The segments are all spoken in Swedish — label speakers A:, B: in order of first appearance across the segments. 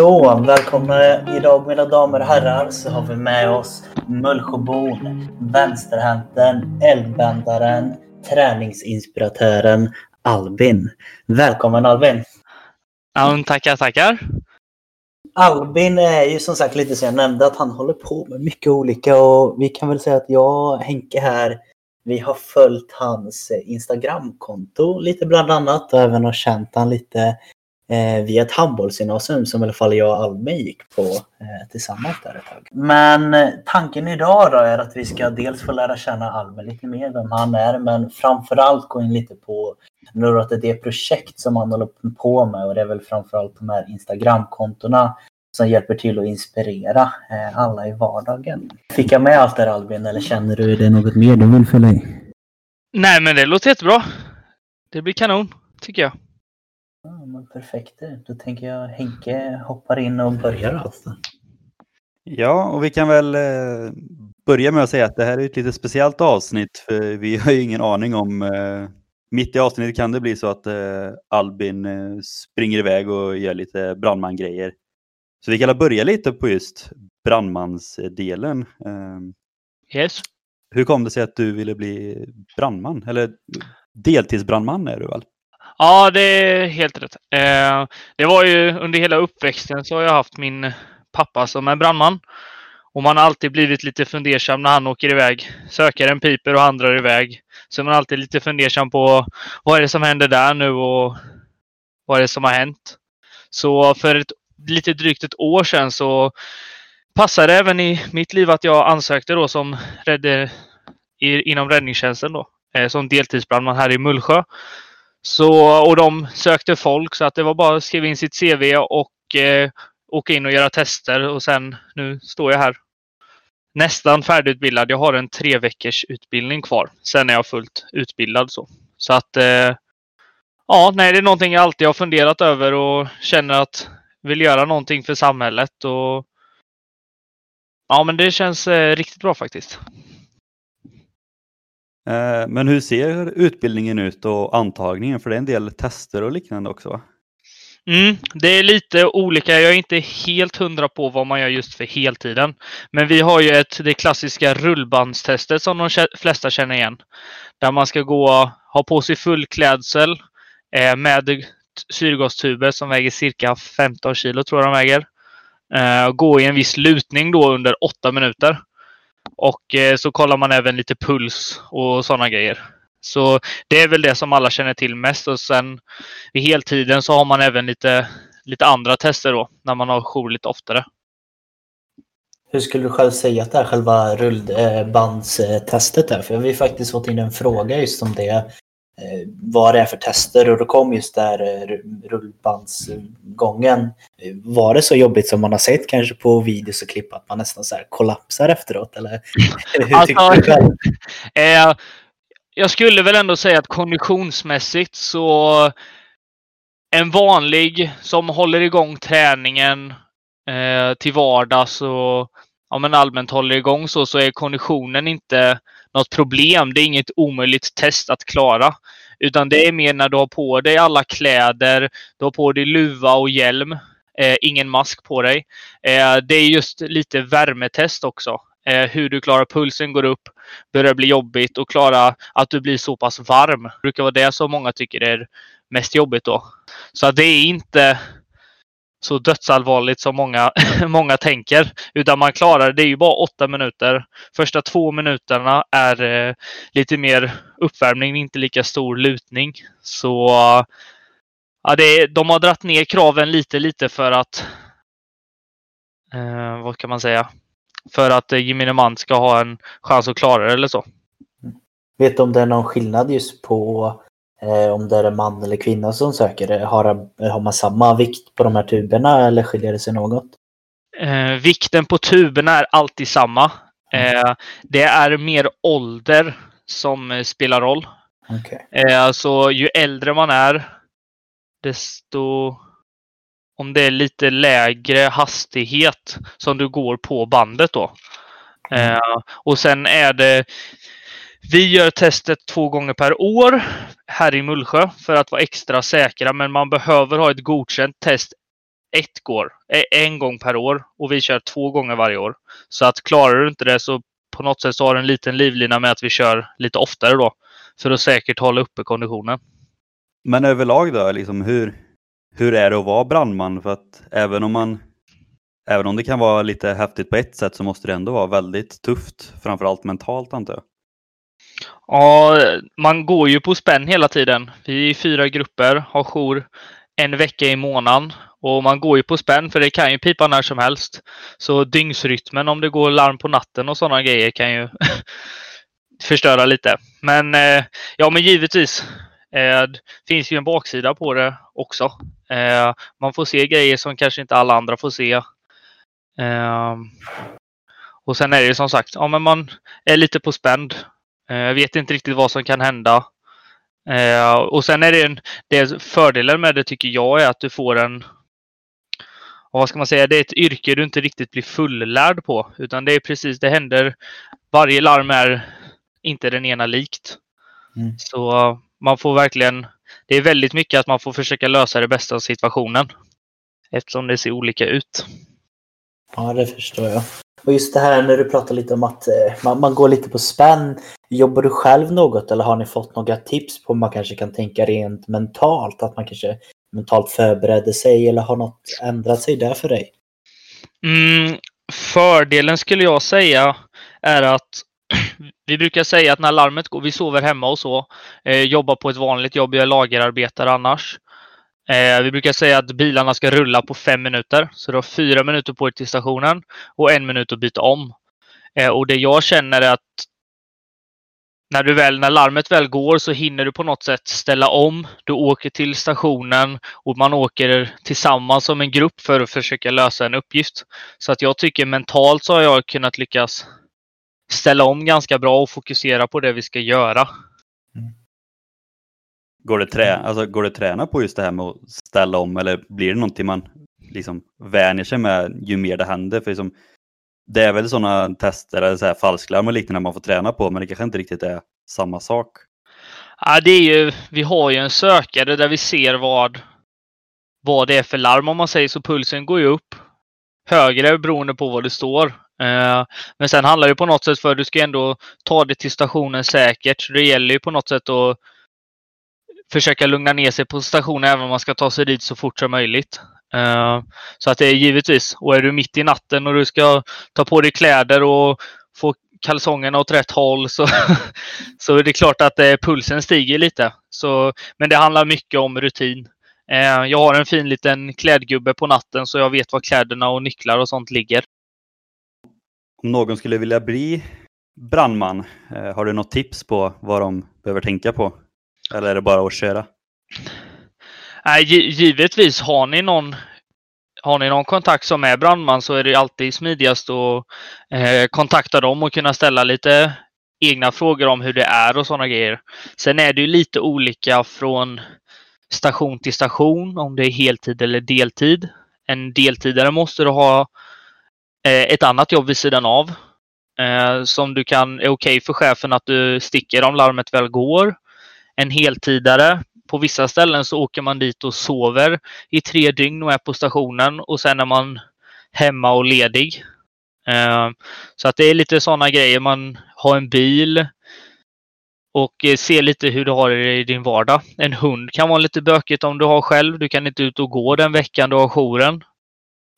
A: Så, välkomna idag mina damer och herrar så har vi med oss Mullsjöbon, vänsterhänten, eldvändaren, träningsinspiratören Albin. Välkommen Albin!
B: Ja, tackar, tackar.
A: Albin är ju som sagt lite som jag nämnde att han håller på med mycket olika och vi kan väl säga att jag och Henke här vi har följt hans Instagramkonto lite bland annat och även har känt han lite eh, via ett handbollsgymnasium som i alla fall jag och Albin gick på eh, tillsammans där ett tag. Men eh, tanken idag då är att vi ska dels få lära känna Albin lite mer, vem han är, men framförallt gå in lite på några av det projekt som han håller på med och det är väl framförallt de här Instagramkontona som hjälper till att inspirera eh, alla i vardagen. Fick jag med allt där Albin eller känner du det är något mer du vill fylla i?
B: Nej, men det låter jättebra. Det blir kanon, tycker jag.
A: Ja, men perfekt. Då tänker jag Henke hoppar in och börjar alltså.
C: Ja, och vi kan väl eh, börja med att säga att det här är ett lite speciellt avsnitt för vi har ju ingen aning om eh, mitt i avsnittet kan det bli så att eh, Albin eh, springer iväg och gör lite brandmangrejer. Så vi kan börja lite på just brandmansdelen. Eh,
B: Yes.
C: hur kom det sig att du ville bli brandman? Eller deltidsbrandman är du väl?
B: Ja, det är helt rätt. Eh, det var ju under hela uppväxten så har jag haft min pappa som är brandman. Och man har alltid blivit lite fundersam när han åker iväg. Sökaren piper och han drar iväg. Så man är alltid lite fundersam på vad är det som händer där nu och vad är det som har hänt. Så för ett, lite drygt ett år sedan så passade även i mitt liv att jag ansökte då som rädde, i, inom räddningstjänsten då. Eh, som deltidsbrandman här i Mullsjö. Så, och de sökte folk så att det var bara att skriva in sitt CV och eh, åka in och göra tester och sen nu står jag här. Nästan färdigutbildad. Jag har en tre veckors utbildning kvar. Sen är jag fullt utbildad så. Så att eh, ja, nej, det är någonting jag alltid har funderat över och känner att vill göra någonting för samhället och ja, men det känns eh, riktigt bra faktiskt.
C: Eh, men hur ser utbildningen ut och antagningen? För det är en del tester och liknande också va?
B: Mm, det är lite olika. Jag är inte helt hundra på vad man gör just för heltiden. Men vi har ju ett, det klassiska rullbandstestet som de flesta känner igen. Där man ska gå, ha på sig full klädsel eh, med syrgastuber som väger cirka 15 kilo tror jag de väger. Eh, gå i en viss lutning då under 8 minuter. Och eh, så kollar man även lite puls och sådana grejer. Så det är väl det som alla känner till mest och sen vid heltiden så har man även lite, lite andra tester då när man har jour lite oftare.
A: Hur skulle du själv säga att det är själva rullbandstestet är? För vi har faktiskt fått in en fråga just om det. eh, Vad det är för tester och då kom just där eh, rullbandsgången. Eh, Var det så jobbigt som man har sett kanske på videos och klipp att man nästan så här kollapsar efteråt? Eller hur tycker
B: Alltså-
A: du själv?
B: Eh, jag skulle väl ändå säga att konditionsmässigt så en vanlig som håller igång träningen eh, till vardags och ja, men allmänt håller igång så, så är konditionen inte något problem. Det är inget omöjligt test att klara. Utan det är mer när du har på dig alla kläder, du har på dig luva och hjälm, eh, ingen mask på dig. Eh, det är just lite värmetest också. Eh, hur du klarar pulsen går upp, börjar bli jobbigt och klara att du blir så pass varm. Det brukar vara det som många tycker är mest jobbigt då. Så att det är inte så dödsallvarligt som många, många tänker. Utan man klarar det. Det är ju bara åtta minuter. Första två minuterna är eh, lite mer uppvärmning, inte lika stor lutning. Så ja, det de har dratt ner kraven lite, lite för att eh, vad kan man säga? För att eh, gemene man ska ha en chans att klara det eller så.
A: Vet du om det är någon skillnad just på eh, om det är en man eller kvinna som söker? det? Har, har man samma vikt på de här tuberna eller skiljer det sig något?
B: Eh, vikten på tuberna är alltid samma. Eh, det är mer ålder som eh, spelar roll.
A: Okej.
B: Eh, så ju äldre man är, desto om det är lite lägre hastighet som du går på bandet då. Eh, och sen är det vi gör testet två gånger per år här i Mullsjö för att vara extra säkra, men man behöver ha ett godkänt test ett går, en gång per år och vi kör två gånger varje år. Så att klarar du inte det så på något sätt så har du en liten livlina med att vi kör lite oftare då för att säkert hålla uppe konditionen.
C: Men överlag då, liksom hur, hur är det att vara brandman? För att även om man Även om det kan vara lite häftigt på ett sätt så måste det ändå vara väldigt tufft, framförallt mentalt antar jag.
B: Ja, man går ju på spänn hela tiden. Vi är fyra grupper, har jour en vecka i månaden och man går ju på spänn för det kan ju pipa när som helst. Så dygnsrytmen om det går larm på natten och sådana grejer kan ju förstöra lite. Men eh, ja, men givetvis. Eh, det finns ju en baksida på det också. Eh, man får se grejer som kanske inte alla andra får se. Och sen är det som sagt, ja men man är lite på spänd. Jag vet inte riktigt vad som kan hända. Och sen är det en, det fördelen med det tycker jag är att du får en och vad ska man säga, det är ett yrke du inte riktigt blir fullärd på. Utan det är precis, det händer. Varje larm är inte den ena likt. Mm. Så man får verkligen, det är väldigt mycket att man får försöka lösa det bästa av situationen. Eftersom det ser olika ut.
A: Ja, det förstår jag. Och just det här när du pratar lite om att eh, man, man, går lite på spänn. Jobbar du själv något eller har ni fått några tips på hur man kanske kan tänka rent mentalt? Att man kanske mentalt förberedde sig eller har något ändrat sig där för dig?
B: Mm, fördelen skulle jag säga är att vi brukar säga att när larmet går, vi sover hemma och så, eh, jobbar på ett vanligt jobb, jag är lagerarbetare annars. Eh, vi brukar säga att bilarna ska rulla på fem minuter, så du har fyra minuter på dig till stationen och en minut att byta om. Eh, och det jag känner är att när, du väl, när larmet väl går så hinner du på något sätt ställa om. Du åker till stationen och man åker tillsammans som en grupp för att försöka lösa en uppgift. Så att jag tycker mentalt så har jag kunnat lyckas ställa om ganska bra och fokusera på det vi ska göra. Mm.
C: Går det, trä, alltså, går det träna på just det här med att ställa om eller blir det någonting man liksom vänjer sig med ju mer det händer? För liksom, det är väl sådana tester, eller så här falsklarm och liknande man får träna på, men det kanske inte riktigt är samma sak.
B: Ja, det är ju, vi har ju en sökare där vi ser vad, vad det är för larm om man säger så. Pulsen går ju upp högre beroende på vad det står. Eh, men sen handlar det på något sätt för att du ska ändå ta det till stationen säkert. Så det gäller ju på något sätt att försöka lugna ner sig på stationen även om man ska ta sig dit så fort som möjligt. Eh, så att det är givetvis, och är du mitt i natten och du ska ta på dig kläder och få kalsongerna åt rätt håll så, så är det klart att eh, pulsen stiger lite. Så, men det handlar mycket om rutin. Jag har en fin liten klädgubbe på natten så jag vet var kläderna och nycklar och sånt ligger.
C: Om någon skulle vilja bli brandman, eh, har du något tips på vad de behöver tänka på? Eller är det bara att köra?
B: Nej, givetvis har ni någon har ni någon kontakt som är brandman så är det alltid smidigast att eh, kontakta dem och kunna ställa lite egna frågor om hur det är och sådana grejer. Sen är det ju lite olika från station till station om det är heltid eller deltid. En deltidare måste du ha eh, Eh, ett annat jobb vid sidan av eh, som du kan är okej okay för chefen att du sticker om larmet väl går. En heltidare på vissa ställen så åker man dit och sover i tre dygn och är på stationen och sen är man hemma och ledig. Eh, så att det är lite sådana grejer. Man har en bil och eh, ser lite hur du har det i din vardag. En hund kan vara lite bökigt om du har själv. Du kan inte ut och gå den veckan du har jouren.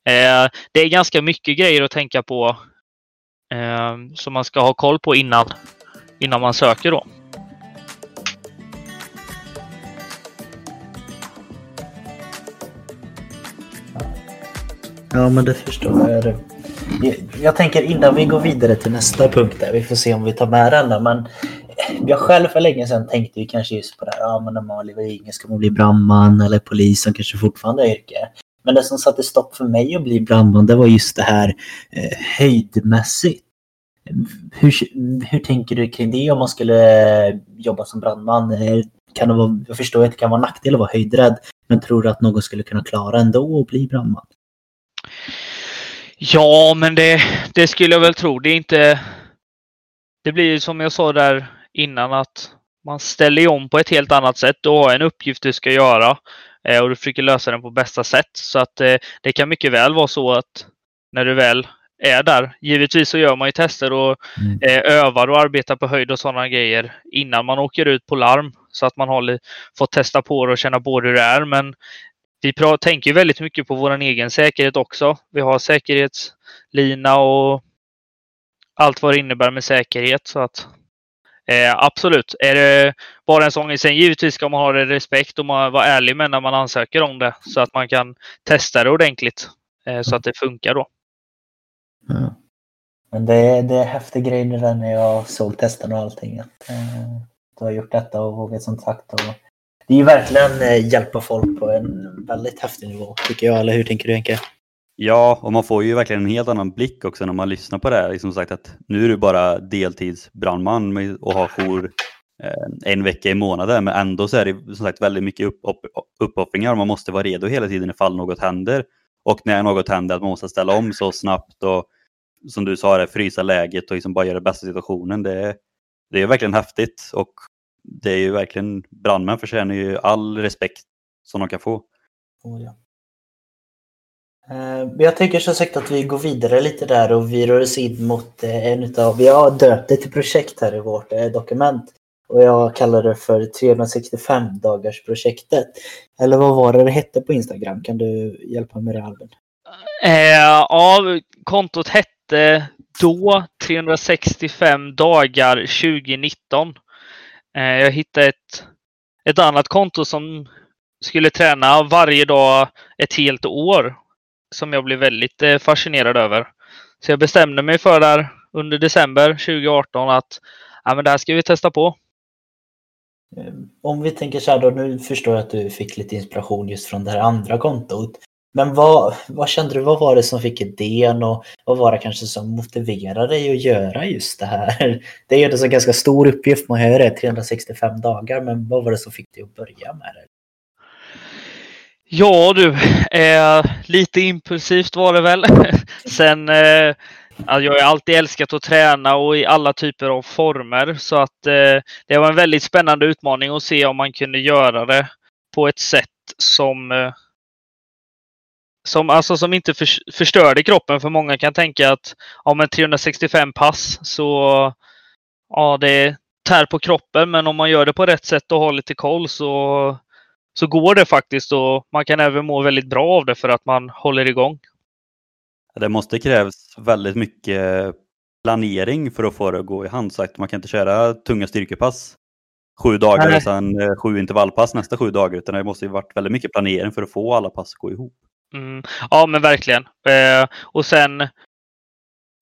B: Eh, det är ganska mycket grejer att tänka på eh, som man ska ha koll på innan, innan man söker då.
A: Ja, men det förstår jag. Jag tänker innan vi går vidare till nästa punkt där, vi får se om vi tar med den men jag själv för länge sedan tänkte ju kanske just på det här, ja men när man lever ska man bli brandman eller polis som kanske fortfarande är yrke. Men det som satte stopp för mig att bli brandman det var just det här eh, höjdmässigt. Hur, hur tänker du kring det om man skulle jobba som brandman? Eh, kan det vara, jag förstår att det kan vara nackdel att vara höjdrädd, men tror du att någon skulle kunna klara ändå att bli brandman?
B: Ja, men det, det skulle jag väl tro. Det är inte... Det blir som jag sa där innan att man ställer om på ett helt annat sätt. Du har en uppgift du ska göra och du försöker lösa den på bästa sätt. Så att det kan mycket väl vara så att när du väl är där. Givetvis så gör man ju tester och mm. eh, övar och arbetar på höjd och sådana grejer innan man åker ut på larm så att man har fått testa på det och känna på hur det är. Men vi tänker väldigt mycket på vår egen säkerhet också. Vi har säkerhetslina och allt vad det innebär med säkerhet. Så att eh, absolut, är det bara en sång. Sen givetvis ska man ha det respekt och man vara ärlig med när man ansöker om det så att man kan testa det ordentligt eh, så att det funkar då.
A: Mm. Men det är, det är häftig grej det där när jag såg testen och allting. Att, eh, du har gjort detta och vågat som sagt. Och det är ju verkligen eh, hjälpa folk på en väldigt häftig nivå tycker jag. Eller hur tänker du Henke?
C: Ja, och man får ju verkligen en helt annan blick också när man lyssnar på det här. Liksom sagt att nu är du bara deltidsbrandman och har jour eh, en vecka i månaden, men ändå så är det som sagt väldigt mycket upp, upp, uppoffringar. Man måste vara redo hela tiden ifall något händer. Och när något händer att man måste ställa om så snabbt och som du sa, det, frysa läget och liksom bara göra det bästa situationen. Det, det är verkligen häftigt och det är ju verkligen, brandmän förtjänar ju all respekt som de kan få.
A: Oh, ja. Eh, jag tycker som sagt att vi går vidare lite där och vi rör oss in mot eh, en utav, vi har döpt det till projekt här i vårt eh, dokument och jag kallar det för 365 dagars projektet. Eller vad var det det hette på Instagram? Kan du hjälpa mig med det Albin?
B: Eh, ja, kontot hette då 365 dagar 2019. Eh, jag hittade ett, ett annat konto som skulle träna varje dag ett helt år. Som jag blev väldigt eh, fascinerad över. Så jag bestämde mig för där under december 2018 att ja, men det här ska vi testa på.
A: Eh, om vi tänker så här då, nu förstår jag att du fick lite inspiration just från det här andra kontot. Men vad, vad kände du, vad var det som fick idén och vad var det kanske som motiverade dig att göra just det här? Det är ju en ganska stor uppgift, man hör det, 365 dagar, men vad var det som fick dig att börja med det?
B: Ja du, eh, lite impulsivt var det väl. Sen eh, jag har alltid älskat att träna och i alla typer av former. Så att eh, det var en väldigt spännande utmaning att se om man kunde göra det på ett sätt som eh, som, alltså, som inte för, förstörde kroppen. För många kan tänka att om ja, 365 pass så ja, det tär på kroppen. Men om man gör det på rätt sätt och har lite koll så, så går det faktiskt. Och man kan även må väldigt bra av det för att man håller igång.
C: Det måste krävas väldigt mycket planering för att få det att gå i hand. Sagt. Man kan inte köra tunga styrkepass sju dagar Nej. och sen eh, sju intervallpass nästa sju dagar. Utan det måste ju varit väldigt mycket planering för att få alla pass att gå ihop.
B: Mm. Ja, men verkligen. Eh, och sen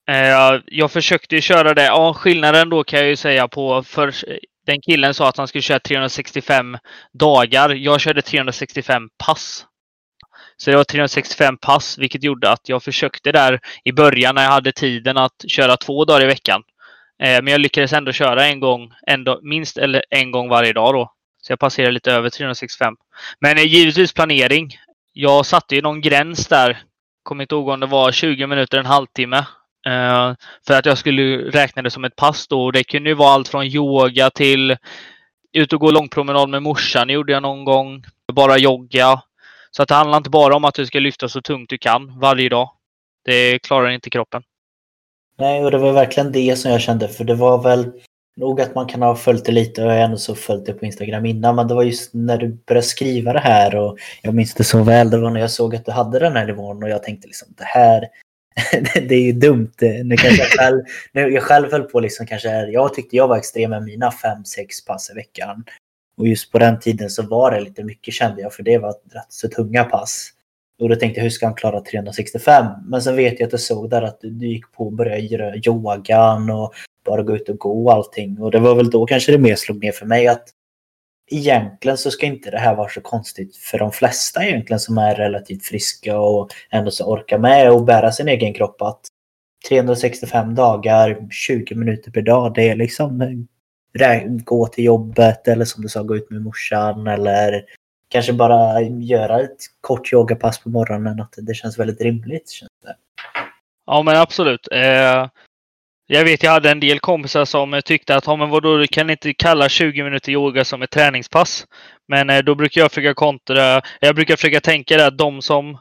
B: eh, jag försökte ju köra det. Ja, skillnaden då kan jag ju säga på för den killen sa att han skulle köra 365 dagar. Jag körde 365 pass. Så det var 365 pass, vilket gjorde att jag försökte där i början när jag hade tiden att köra två dagar i veckan. Eh, men jag lyckades ändå köra en gång, ändå, minst eller en gång varje dag då. Så jag passerade lite över 365. Men eh, givetvis planering. Jag satte ju någon gräns där. Kommer inte ihåg om det var 20 minuter, en halvtimme. Eh, för att jag skulle räkna det som ett pass då. Det kunde ju vara allt från yoga till ut och gå långpromenad med morsan gjorde jag någon gång. Bara jogga. Så att det handlar inte bara om att du ska lyfta så tungt du kan varje dag. Det klarar inte kroppen.
A: Nej, och det var verkligen det som jag kände, för det var väl nog att man kan ha följt det lite och jag har ändå så följt det på Instagram innan, men det var just när du började skriva det här och jag minns det så väl, det var när jag såg att du hade den här nivån och jag tänkte liksom det här, det är ju dumt. Nu kanske jag själv, nu jag själv höll på liksom kanske, jag tyckte jag var extrem med mina 5-6 pass i veckan. Och just på den tiden så var det lite mycket kände jag, för det var rätt så tunga pass. Och då tänkte jag, hur ska han klara 365? Men sen vet jag att jag såg där att du gick på och började göra yogan och bara gå ut och gå och allting. Och det var väl då kanske det mer slog ner för mig att egentligen så ska inte det här vara så konstigt för de flesta egentligen som är relativt friska och ändå så orkar med och bära sin egen kropp att 365 dagar, 20 minuter per dag, det är liksom eh, gå till jobbet eller som du sa gå ut med morsan eller kanske bara göra ett kort yogapass på morgonen. Att det känns väldigt rimligt. Känns det.
B: Ja men absolut. Eh, jag vet, jag hade en del kompisar som tyckte att, ja men vadå, du kan inte kalla 20 minuter yoga som ett träningspass. Men eh, då brukar jag försöka kontra, jag brukar försöka tänka det att de som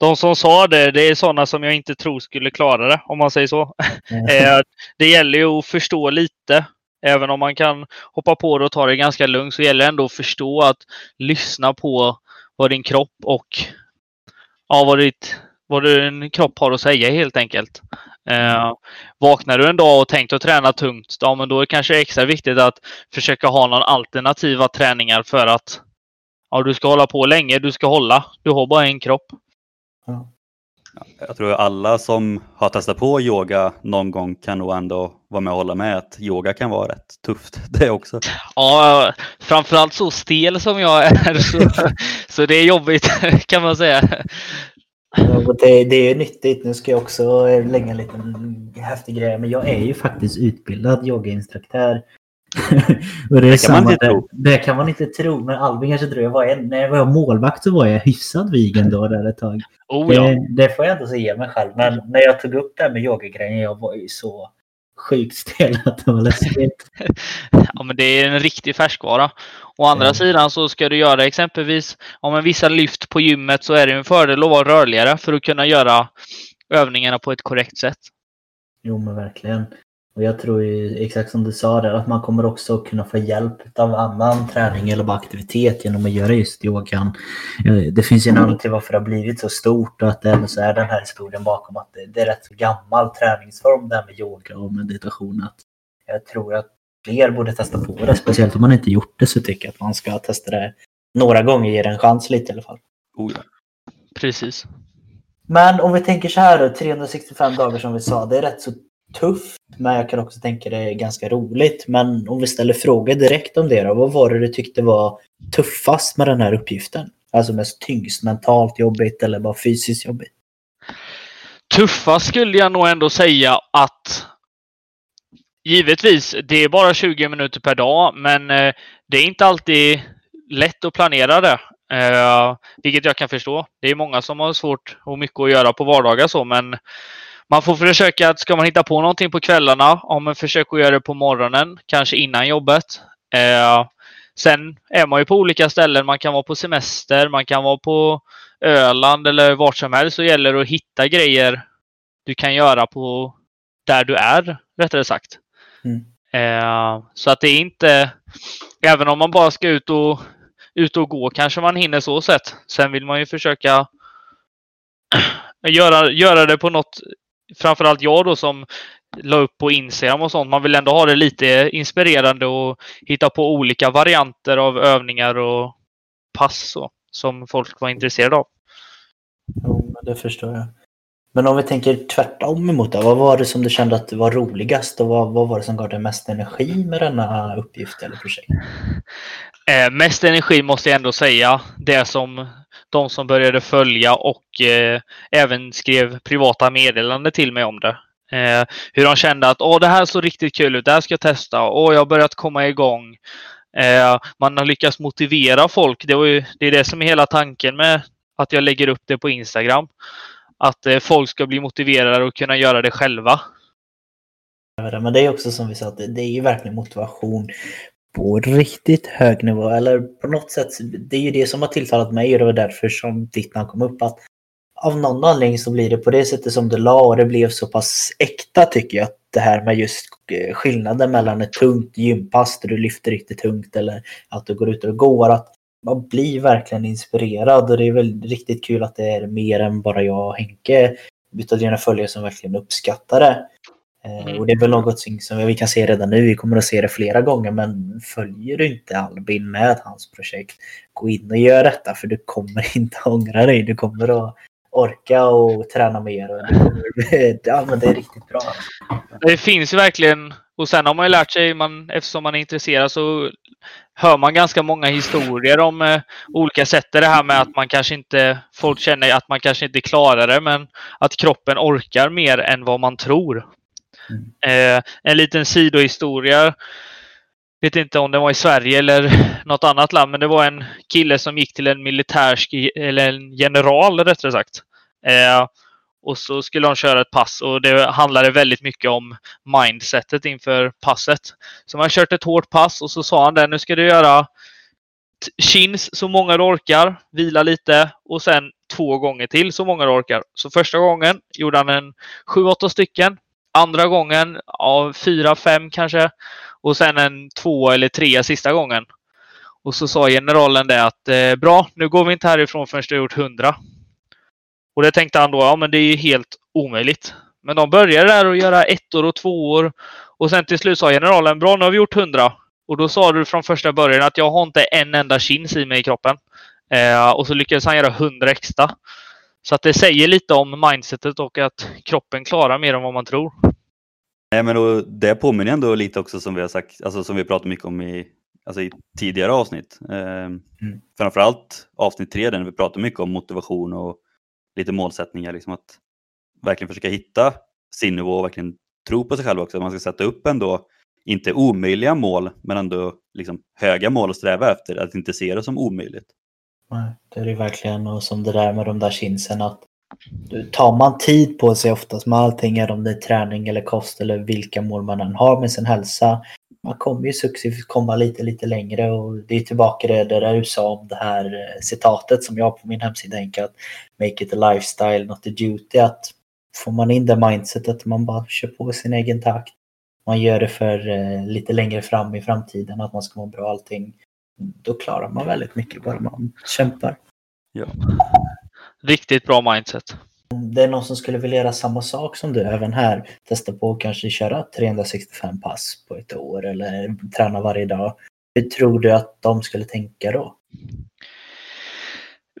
B: de som sa det, det är sådana som jag inte tror skulle klara det, om man säger så. Mm. det gäller ju att förstå lite. Även om man kan hoppa på det och ta det ganska lugnt så gäller det ändå att förstå att lyssna på vad din kropp och ja, vad, ditt, vad din kropp har att säga helt enkelt. Eh, vaknar du en dag och tänkt att träna tungt, ja, men då är det kanske extra viktigt att försöka ha någon alternativa träningar för att ja, du ska hålla på länge, du ska hålla. Du har bara en kropp.
C: Ja. Jag tror alla som har testat på yoga någon gång kan nog ändå vara med och hålla med att yoga kan vara rätt tufft det också.
B: Ja, framförallt så stel som jag är så, så det är jobbigt kan man säga.
A: Det, det är nyttigt. Nu ska jag också lägga en liten häftig grej. Men jag är ju faktiskt utbildad yogainstruktör. och det, är det, kan man inte tro. Det kan man inte tro. Men Albin kanske tror jag var en, när jag var målvakt så var jag hyfsad vig ändå där ett tag. Oh, ja. det, det, får jag ändå säga mig själv. Men när jag tog upp det här med yogagrejen, jag var ju så sjukt stel att det var läskigt.
B: ja, men det är en riktig färskvara. Å andra mm. sidan så ska du göra exempelvis om en vissa lyft på gymmet så är det en fördel att vara rörligare för att kunna göra övningarna på ett korrekt sätt.
A: Jo, men verkligen. Och jag tror ju exakt som du sa där att man kommer också kunna få hjälp av annan träning eller bara aktivitet genom att göra just yogan. Det finns ju en anledning till varför det har blivit så stort och att det även så är den här historien bakom att det, är rätt så gammal träningsform det här med yoga och meditation. Att jag tror att fler borde testa på det, speciellt om man inte gjort det så tycker jag att man ska testa det några gånger, ge det en chans lite i alla fall.
C: Oh ja.
B: Precis.
A: Men om vi tänker så här då, 365 dagar som vi sa, det är rätt så tufft, men jag kan också tänka det är ganska roligt. Men om vi ställer frågor direkt om det då, vad var det du tyckte var tuffast med den här uppgiften? Alltså mest tyngst, mentalt jobbigt eller bara fysiskt jobbigt?
B: Tuffast skulle jag nog ändå säga att Givetvis, det är bara 20 minuter per dag, men eh, det är inte alltid lätt att planera det. Eh, vilket jag kan förstå. Det är många som har svårt och mycket att göra på vardagar så, men man får försöka att ska man hitta på någonting på kvällarna, om man försöker göra det på morgonen, kanske innan jobbet. Eh, sen är man ju på olika ställen. Man kan vara på semester, man kan vara på Öland eller vart som helst. Så gäller det att hitta grejer du kan göra på där du är, rättare sagt. Mm. Eh, så att det är inte, även om man bara ska ut och, ut och gå kanske man hinner så sett. Sen vill man ju försöka göra, göra det på något framförallt jag då som la upp på Instagram och sånt. Man vill ändå ha det lite inspirerande och hitta på olika varianter av övningar och pass och, som folk var intresserade av.
A: Jo, men det förstår jag. Men om vi tänker tvärtom emot det. Vad var det som du kände att det var roligast och vad, vad var det som gav dig mest energi med denna uppgift eller projekt?
B: Eh, mest energi måste jag ändå säga. Det som de som började följa och eh, även skrev privata meddelanden till mig om det. Eh, hur de kände att Åh, det här såg riktigt kul ut, det här ska jag testa. Åh, jag har börjat komma igång. Eh, man har lyckats motivera folk. Det, ju, det är det som är hela tanken med att jag lägger upp det på Instagram. Att eh, folk ska bli motiverade och kunna göra det själva.
A: Men det är också som vi sa, det är ju verkligen motivation på riktigt hög nivå. Eller på något sätt, det är ju det som har tilltalat mig och det var därför som ditt namn kom upp. Att av någon anledning så blir det på det sättet som du la och det blev så pass äkta tycker jag. Det här med just eh, skillnaden mellan ett tungt gympass där du lyfter riktigt tungt eller att du går ut och går. Att man blir verkligen inspirerad och det är väl riktigt kul att det är mer än bara jag och Henke utav dina följare som verkligen uppskattar det. Eh, mm. Och det är väl något som vi kan se redan nu, vi kommer att se det flera gånger, men följer du inte Albin med hans projekt, gå in och gör detta för du kommer inte ångra dig. Du kommer att orka och träna mer. Och ja, men det är riktigt bra.
B: Det finns verkligen, och sen har man ju lärt sig, man, eftersom man är intresserad så hör man ganska många historier om eh, olika sätt. Det här med att man kanske inte, folk känner att man kanske inte klarar det, men att kroppen orkar mer än vad man tror. Eh, en liten sidohistoria. Vet inte om det var i Sverige eller något annat land, men det var en kille som gick till en militärsk, eller en general rättare sagt. Eh, och så skulle de köra ett pass och det handlade väldigt mycket om mindsetet inför passet. Så man kört ett hårt pass och så sa han det, nu ska du göra chins så många du orkar, vila lite och sen två gånger till så många du orkar. Så första gången gjorde han en 7-8 stycken. Andra gången av ja, 4-5 kanske. Och sen en två eller tre sista gången. Och så sa generalen det att eh, bra, nu går vi inte härifrån förrän du har gjort 100. Och det tänkte han då, ja men det är ju helt omöjligt. Men de började där och göra ettor och tvåor. Och sen till slut sa generalen, bra nu har vi gjort 100. Och då sa du från första början att jag har inte en enda chins i mig i kroppen. Eh, och så lyckades han göra 100 extra. Så att det säger lite om mindsetet och att kroppen klarar mer än vad man tror.
C: Nej, men då, det påminner ändå lite också som vi har sagt, alltså som vi pratat mycket om i, alltså i tidigare avsnitt. Eh, mm. Framförallt avsnitt tre där vi pratar mycket om motivation och lite målsättningar. Liksom att verkligen försöka hitta sin nivå och verkligen tro på sig själv också. Man ska sätta upp ändå, inte omöjliga mål, men ändå liksom höga mål att sträva efter. Att inte se det som omöjligt.
A: Nej, det är det verkligen och som det där med de där chinsen att tar man tid på sig oftast med allting, är om det är träning eller kost eller vilka mål man än har med sin hälsa. Man kommer ju successivt komma lite, lite längre och det är tillbaka det där du sa om det här eh, citatet som jag har på min hemsida enkelt. Make it a lifestyle, not a duty. Att får man in det mindsetet, man bara kör på sin egen takt. Man gör det för eh, lite längre fram i framtiden, att man ska må bra allting då klarar man väldigt mycket bara man kämpar.
C: Ja.
B: Riktigt bra mindset.
A: Det är någon som skulle vilja göra samma sak som du även här. Testa på att kanske köra 365 pass på ett år eller träna varje dag. Hur tror du att de skulle tänka då?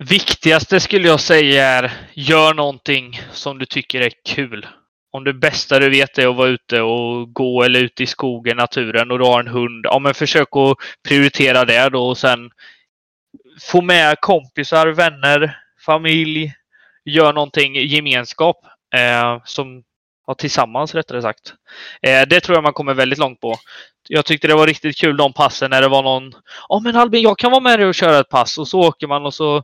B: Viktigaste skulle jag säga är gör någonting som du tycker är kul om det bästa du vet är att vara ute och gå eller ute i skogen, naturen och du har en hund. Ja, men försök att prioritera det då och sen få med kompisar, vänner, familj. Gör någonting gemenskap eh, som ja, tillsammans rättare sagt. Eh, det tror jag man kommer väldigt långt på. Jag tyckte det var riktigt kul de passen när det var någon. Ja, men Albin, jag kan vara med dig och köra ett pass och så åker man och så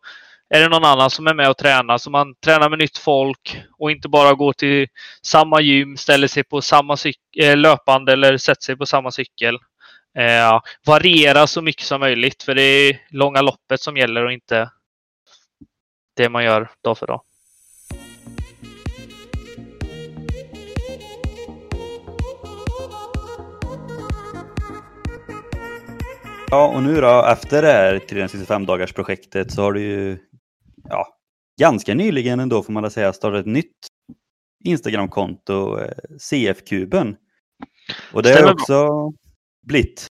B: är det någon annan som är med och tränar. Så man tränar med nytt folk och inte bara går till samma gym, ställer sig på samma eh, löpande eller sätter sig på samma cykel. Eh, variera så mycket som möjligt för det är långa loppet som gäller och inte det man gör dag för dag.
C: Ja, och nu då efter det här 365 dagars projektet så har du ju ja, ganska nyligen ändå får man säga startat ett nytt Instagramkonto, eh, CF-kuben. Och det har också blivit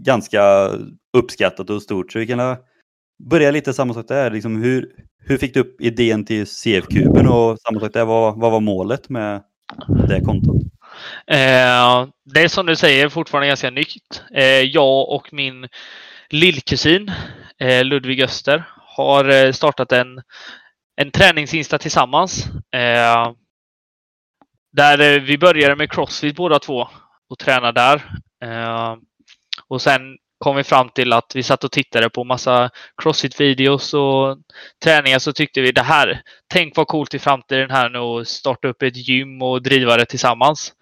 C: ganska uppskattat och stort. Så vi kan börja lite samma sak där. Liksom hur, hur fick du upp idén till CF-kuben och samma sak där, vad, vad var målet med det kontot?
B: Eh, det är som du säger fortfarande ganska nytt. Eh, jag och min lillkusin eh, Ludvig Öster har eh, startat en, en träningsinsta tillsammans. Eh, där eh, vi började med Crossfit båda två och tränade där. Eh, och sen kom vi fram till att vi satt och tittade på massa Crossfit-videos och träningar så tyckte vi det här, tänk vad coolt i framtiden här nu att starta upp ett gym och driva det tillsammans.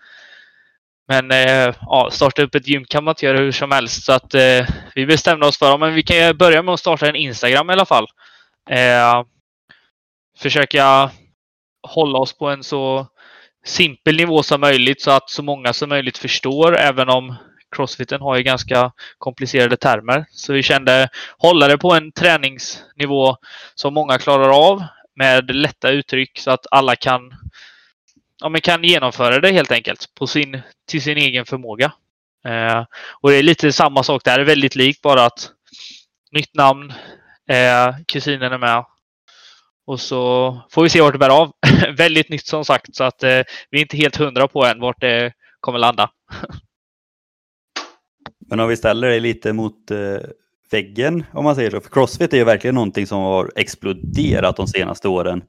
B: Men eh, ja, starta upp ett gym kan man inte göra hur som helst. Så att eh, vi bestämde oss för att vi kan börja med att starta en Instagram i alla fall. Eh, försöka hålla oss på en så simpel nivå som möjligt så att så många som möjligt förstår, även om crossfiten har ju ganska komplicerade termer. Så vi kände hålla det på en träningsnivå som många klarar av med lätta uttryck så att alla kan ja, men kan genomföra det helt enkelt på sin, till sin egen förmåga. Eh, och det är lite samma sak där, väldigt likt bara att nytt namn, eh, kusinen är med. Och så får vi se vart det bär av. väldigt nytt som sagt så att eh, vi är inte helt hundra på än vart det kommer landa.
C: Men om vi ställer det lite mot eh, väggen om man säger så. För Crossfit är ju verkligen någonting som har exploderat de senaste åren.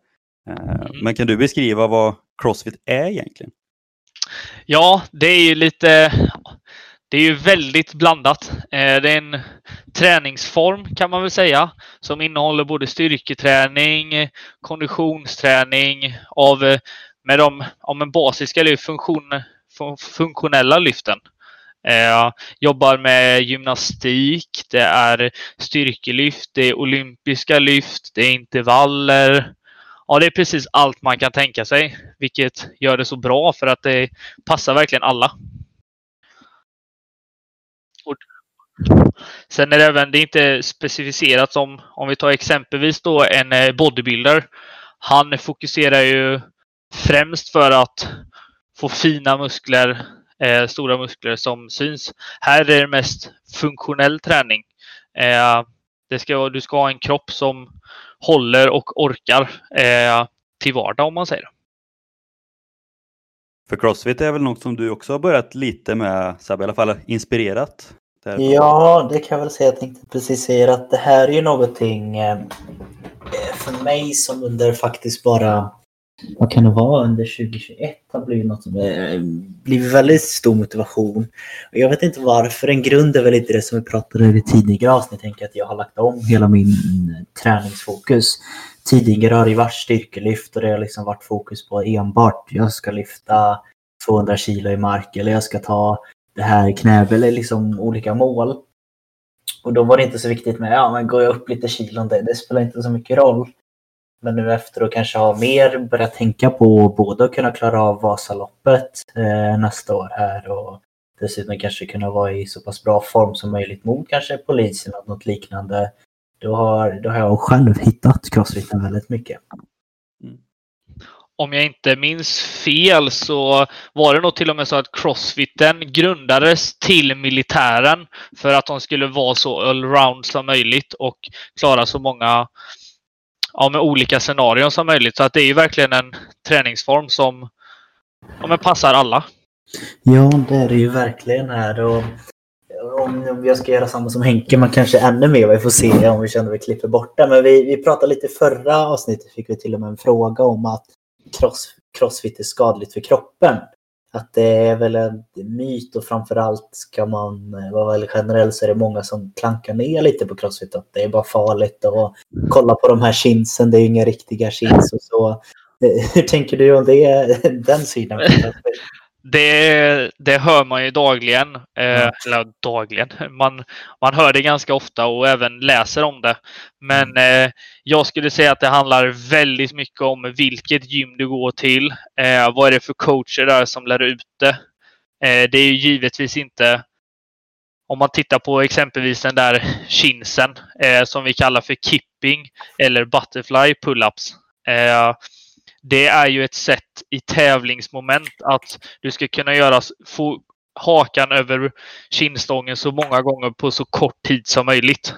C: Eh, mm. Men kan du beskriva vad Crossfit är egentligen?
B: Ja, det är ju lite... det är ju väldigt blandat. Eh, det är en träningsform kan man väl säga som innehåller både styrketräning, konditionsträning av eh, med de om en basiska eller funktion, funktionella lyften. Eh, jobbar med gymnastik, det är styrkelyft, det är olympiska lyft, det är intervaller. Ja, det är precis allt man kan tänka sig, vilket gör det så bra för att det passar verkligen alla. Sen är det även, det är inte specificerat som, om vi tar exempelvis då en eh, bodybuilder. Han fokuserar ju främst för att få fina muskler, eh, stora muskler som syns. Här är det mest funktionell träning. Eh, det ska, du ska ha en kropp som håller och orkar eh, till vardag om man säger.
C: För Crossfit är väl något som du också har börjat lite med, Sabbe, i alla fall inspirerat?
A: Ja, det kan jag väl säga. Jag tänkte precis säga att det här är ju någonting eh, för mig som under faktiskt bara vad kan det vara under 2021 har blivit något som eh, är, blivit väldigt stor motivation. jag vet inte varför. En grund är väl inte det som vi pratade om i tidigare avsnitt. Jag tänker att jag har lagt om hela min eh, träningsfokus. Tidigare har det varit styrkelyft och det har liksom varit fokus på enbart jag ska lyfta 200 kilo i mark eller jag ska ta det här knä eller liksom olika mål. Och då var det inte så viktigt med, ja men går jag upp lite kilon, det, det spelar inte så mycket roll. Men nu efter att kanske ha mer börjat tänka på både att kunna klara av Vasaloppet eh, nästa år här och dessutom kanske kunna vara i så pass bra form som möjligt mot kanske polisen eller något liknande. Då har, då har jag själv hittat crossfiten väldigt mycket. Mm.
B: Om jag inte minns fel så var det nog till och med så att crossfiten grundades till militären för att de skulle vara så allround som möjligt och klara så många ja, med olika scenarion som möjligt. Så att det är ju verkligen en träningsform som ja, men passar alla.
A: Ja, det är det ju verkligen här. Och om jag ska göra samma som Henke, man kanske ännu mer. Vi får se om vi känner att vi klipper bort det. Men vi, vi pratade lite förra avsnittet, fick vi till och med en fråga om att cross, crossfit är skadligt för kroppen att det är väl en myt och framförallt ska man vara väldigt generell så är det många som klankar ner lite på crossfit. Att det är bara farligt att kolla på de här chinsen, det är inga riktiga chins och så. Hur tänker du om det, den sidan?
B: Det, det hör man ju dagligen. Eh, eller dagligen. Man, man hör det ganska ofta och även läser om det. Men mm. eh, jag skulle säga att det handlar väldigt mycket om vilket gym du går till. Eh, vad är det för coacher där som lär ut det? Eh, det är ju givetvis inte om man tittar på exempelvis den där chinsen eh, som vi kallar för kipping eller butterfly pull-ups. Eh, det är ju ett sätt i tävlingsmoment att du ska kunna göra, få hakan över kindstången så många gånger på så kort tid som möjligt.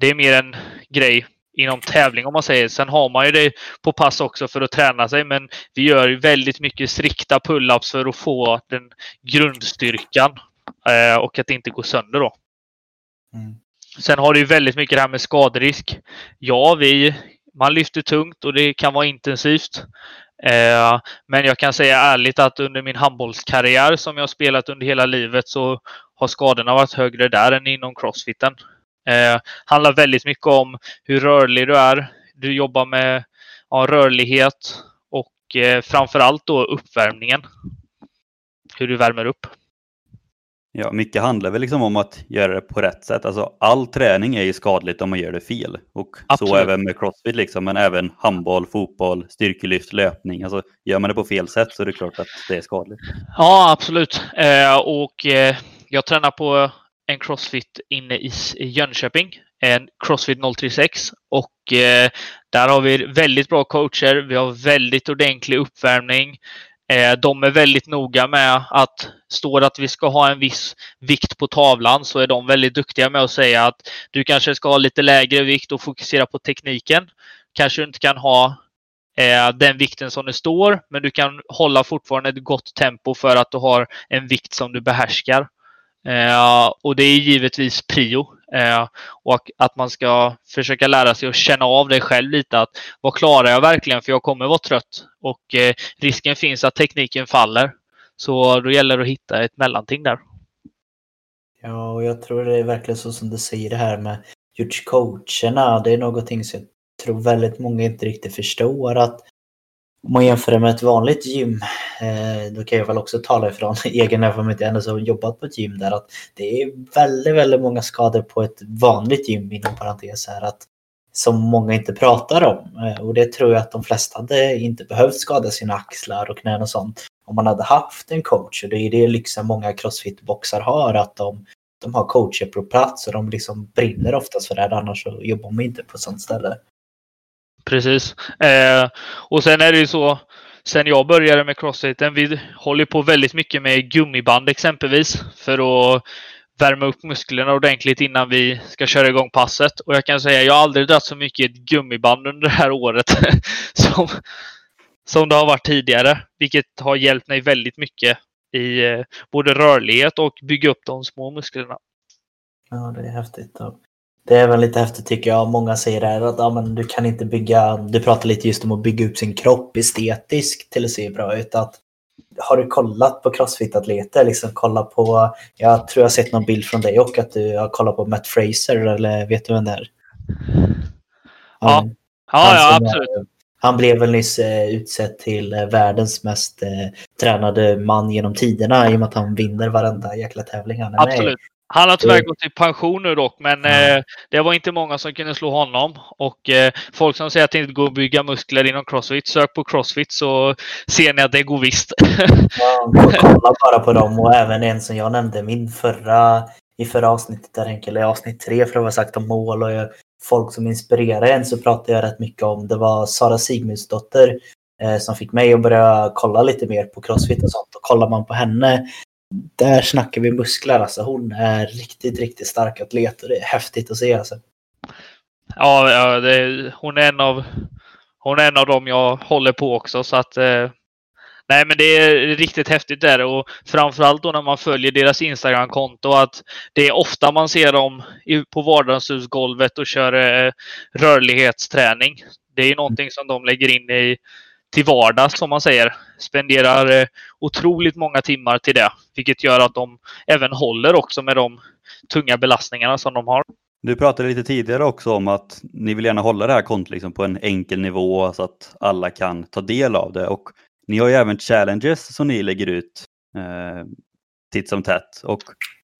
B: Det är mer en grej inom tävling om man säger. Sen har man ju det på pass också för att träna sig men vi gör väldigt mycket strikta pull-ups för att få den grundstyrkan eh, och att det inte går sönder då. Mm. Sen har du väldigt mycket det här med skaderisk. Ja, vi man lyfter tungt och det kan vara intensivt. Eh, men jag kan säga ärligt att under min handbollskarriär som jag spelat under hela livet så har skadorna varit högre där än inom crossfiten. Eh, handlar väldigt mycket om hur rörlig du är. Du jobbar med ja, rörlighet och eh, framförallt då uppvärmningen. Hur du värmer upp.
C: Ja, mycket handlar väl liksom om att göra det på rätt sätt. Alltså, all träning är ju skadligt om man gör det fel. Och Absolut. så även med crossfit, liksom, men även handboll, fotboll, styrkelyft, löpning. Alltså, gör man det på fel sätt så är det klart att det är skadligt.
B: Ja, absolut. Eh, och eh, jag tränar på en crossfit inne i Jönköping. En crossfit 036 och eh, där har vi väldigt bra coacher. Vi har väldigt ordentlig uppvärmning. Eh, de är väldigt noga med att står det att vi ska ha en viss vikt på tavlan så är de väldigt duktiga med att säga att du kanske ska ha lite lägre vikt och fokusera på tekniken. Kanske inte kan ha eh, den vikten som det står, men du kan hålla fortfarande ett gott tempo för att du har en vikt som du behärskar. Eh, och det är givetvis prio. Eh, och att man ska försöka lära sig att känna av det själv lite. Att vad klarar jag verkligen? För jag kommer vara trött och eh, risken finns att tekniken faller. Så då gäller det att hitta ett mellanting där.
A: Ja, och jag tror det är verkligen så som du säger det här med just coacherna. Det är någonting som jag tror väldigt många inte riktigt förstår att om man jämför det med ett vanligt gym, eh, då kan jag väl också tala ifrån egen erfarenhet, jag har jobbat på ett gym där, att det är väldigt, väldigt många skador på ett vanligt gym inom parentes här, att, som många inte pratar om. Eh, och det tror jag att de flesta hade inte behövt skada sina axlar och knän och sånt om man hade haft en coach. Och det är det lyxen många crossfit-boxar har, att de, de har coacher på plats och de liksom brinner oftast för det, annars så jobbar man inte på ett sånt ställe.
B: Precis. Eh, och sen är det ju så, sen jag började med crossfiten, vi håller på väldigt mycket med gummiband exempelvis för att värma upp musklerna ordentligt innan vi ska köra igång passet. Och jag kan säga, jag har aldrig dragit så mycket ett gummiband under det här året som, som det har varit tidigare, vilket har hjälpt mig väldigt mycket i eh, både rörlighet och bygga upp de små musklerna.
A: Ja, det är häftigt. Det är väl lite häftigt tycker jag. Många säger här att ja, men du kan inte bygga, du pratar lite just om att bygga upp sin kropp estetiskt till att se bra ut. Att, har du kollat på crossfit-atleter? Liksom kolla på, jag tror jag har sett någon bild från dig och att du har kollat på Matt Fraser eller vet du vem det är?
B: Ja, ja, ja absolut. Är,
A: han blev väl nyss eh, utsedd till eh, världens mest eh, tränade man genom tiderna i och med att han vinner varenda jäkla tävling han är
B: Absolut. med han har tyvärr gått i pension nu dock, men eh, det var inte många som kunde slå honom. Och eh, folk som säger att det inte går att bygga muskler inom crossfit, sök på crossfit så ser ni att det går visst.
A: ja, kolla bara på dem och även en som jag nämnde, min förra, i förra avsnittet, där eller avsnitt tre för att vara sagt om mål och folk som inspirerar en så pratade jag rätt mycket om. Det var Sara Sigmundsdotter eh, som fick mig att börja kolla lite mer på crossfit och sånt. Och kollar man på henne, där snackar vi muskler alltså. Hon är riktigt, riktigt stark atlet och det är häftigt att se alltså.
B: Ja, ja det, hon är en av hon är en av dem jag håller på också så att eh, Nej, men det är riktigt häftigt där och framförallt då när man följer deras Instagram-konto att det är ofta man ser dem på vardagshusgolvet och kör eh, rörlighetsträning. Det är någonting som de lägger in i till vardags som man säger. Spenderar eh, otroligt många timmar till det, vilket gör att de även håller också med de tunga belastningarna som de har.
C: Du pratade lite tidigare också om att ni vill gärna hålla det här kontot liksom på en enkel nivå så att alla kan ta del av det. Och ni har ju även challenges som ni lägger ut eh, titt som tätt. Och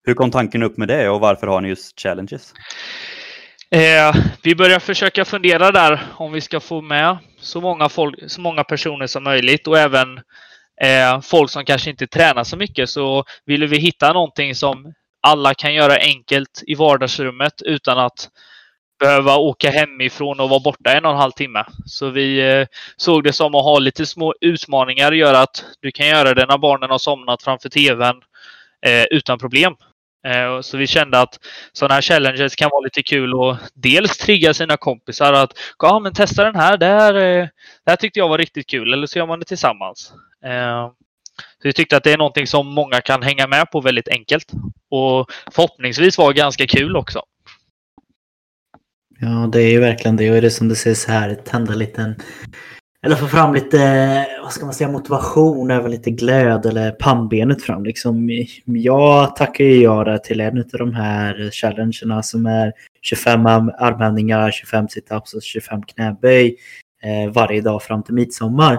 C: hur kom tanken upp med det och varför har ni just challenges?
B: Eh, vi börjar försöka fundera där om vi ska få med så många, folk, så många personer som möjligt och även eh, folk som kanske inte tränar så mycket så ville vi hitta någonting som alla kan göra enkelt i vardagsrummet utan att behöva åka hemifrån och vara borta en och en halv timme. Så vi eh, såg det som att ha lite små utmaningar gör att du kan göra det när barnen har somnat framför tvn eh, utan problem. Eh, så vi kände att sådana här challenges kan vara lite kul och dels trigga sina kompisar att ja, men testa den här. Det här, eh, det här tyckte jag var riktigt kul. Eller så gör man det tillsammans. Eh, så vi tyckte att det är någonting som många kan hänga med på väldigt enkelt och förhoppningsvis vara ganska kul också.
A: Ja, det är ju verkligen det. Och det är som du säger så här, tända lite eller få fram lite, eh, vad ska man säga, motivation, över lite glöd eller pannbenet fram. Liksom, jag tackar ju jag där till en av de här challengerna som är 25 armhävningar, 25 situps och 25 knäböj eh, varje dag fram till midsommar.